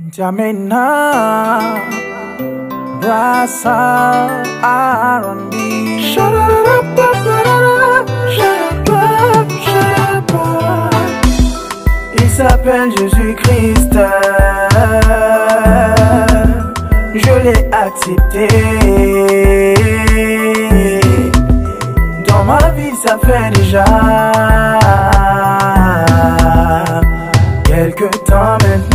Jamena, Brassa, R&B. Shut up, shut up, shut up. Il s'appelle Jésus-Christ. Je l'ai accepté. Dans ma vie, ça fait déjà quelques temps maintenant.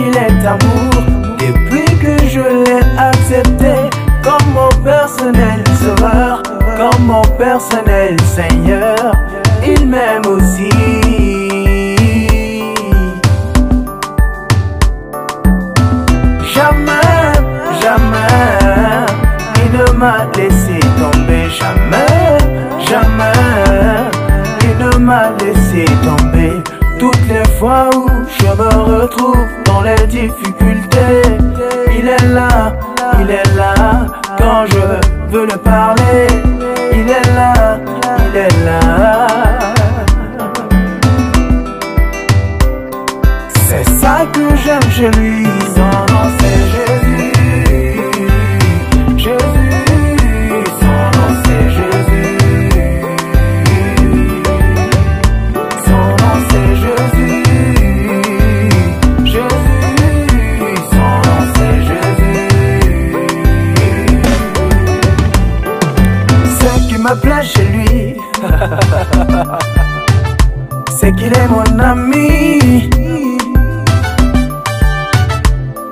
Qu'il est amour. Depuis que je l'ai accepté comme mon personnel sauveur, comme mon personnel Seigneur, il m'aime aussi. Jamais, jamais, il ne m'a laissé je me retrouve dans les difficultés, il est là, il est là. Quand je veux le parler, il est là, Me plaît chez lui, c'est qu'il est mon ami.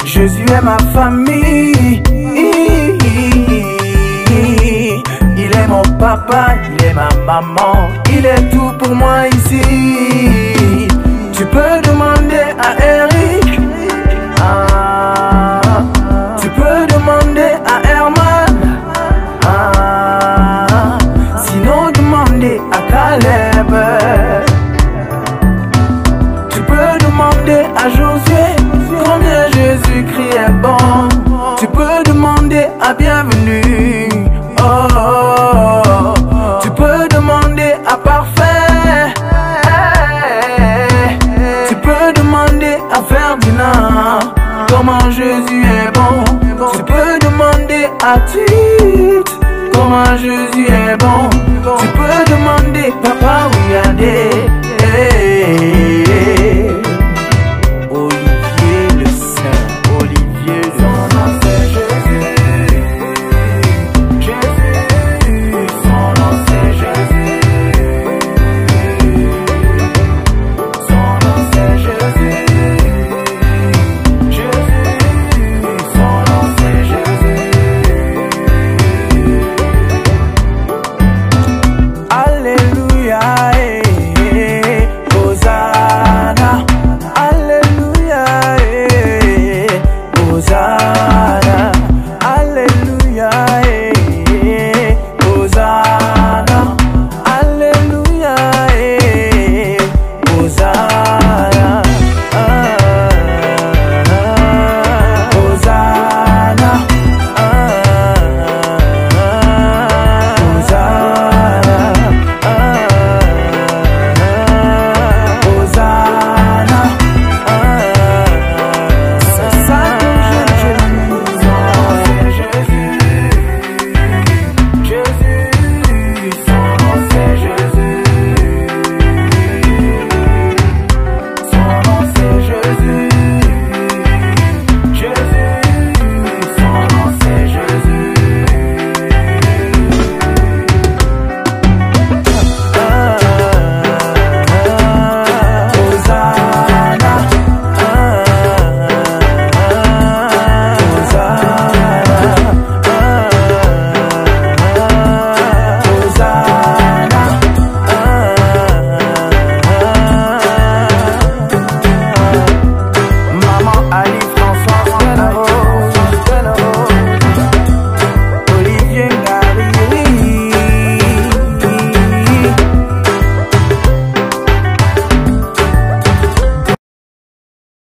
Jésus est ma famille. Il est mon papa, il est ma maman, il est tout pour moi ici. Josué combien Jésus-Christ est bon. Tu peux demander à Bienvenue. Oh. Tu peux demander à Parfait. Tu peux demander à Ferdinand comment Jésus est bon. Tu peux demander à Tite comment Jésus est bon. Tu peux demander Papa Ouiadé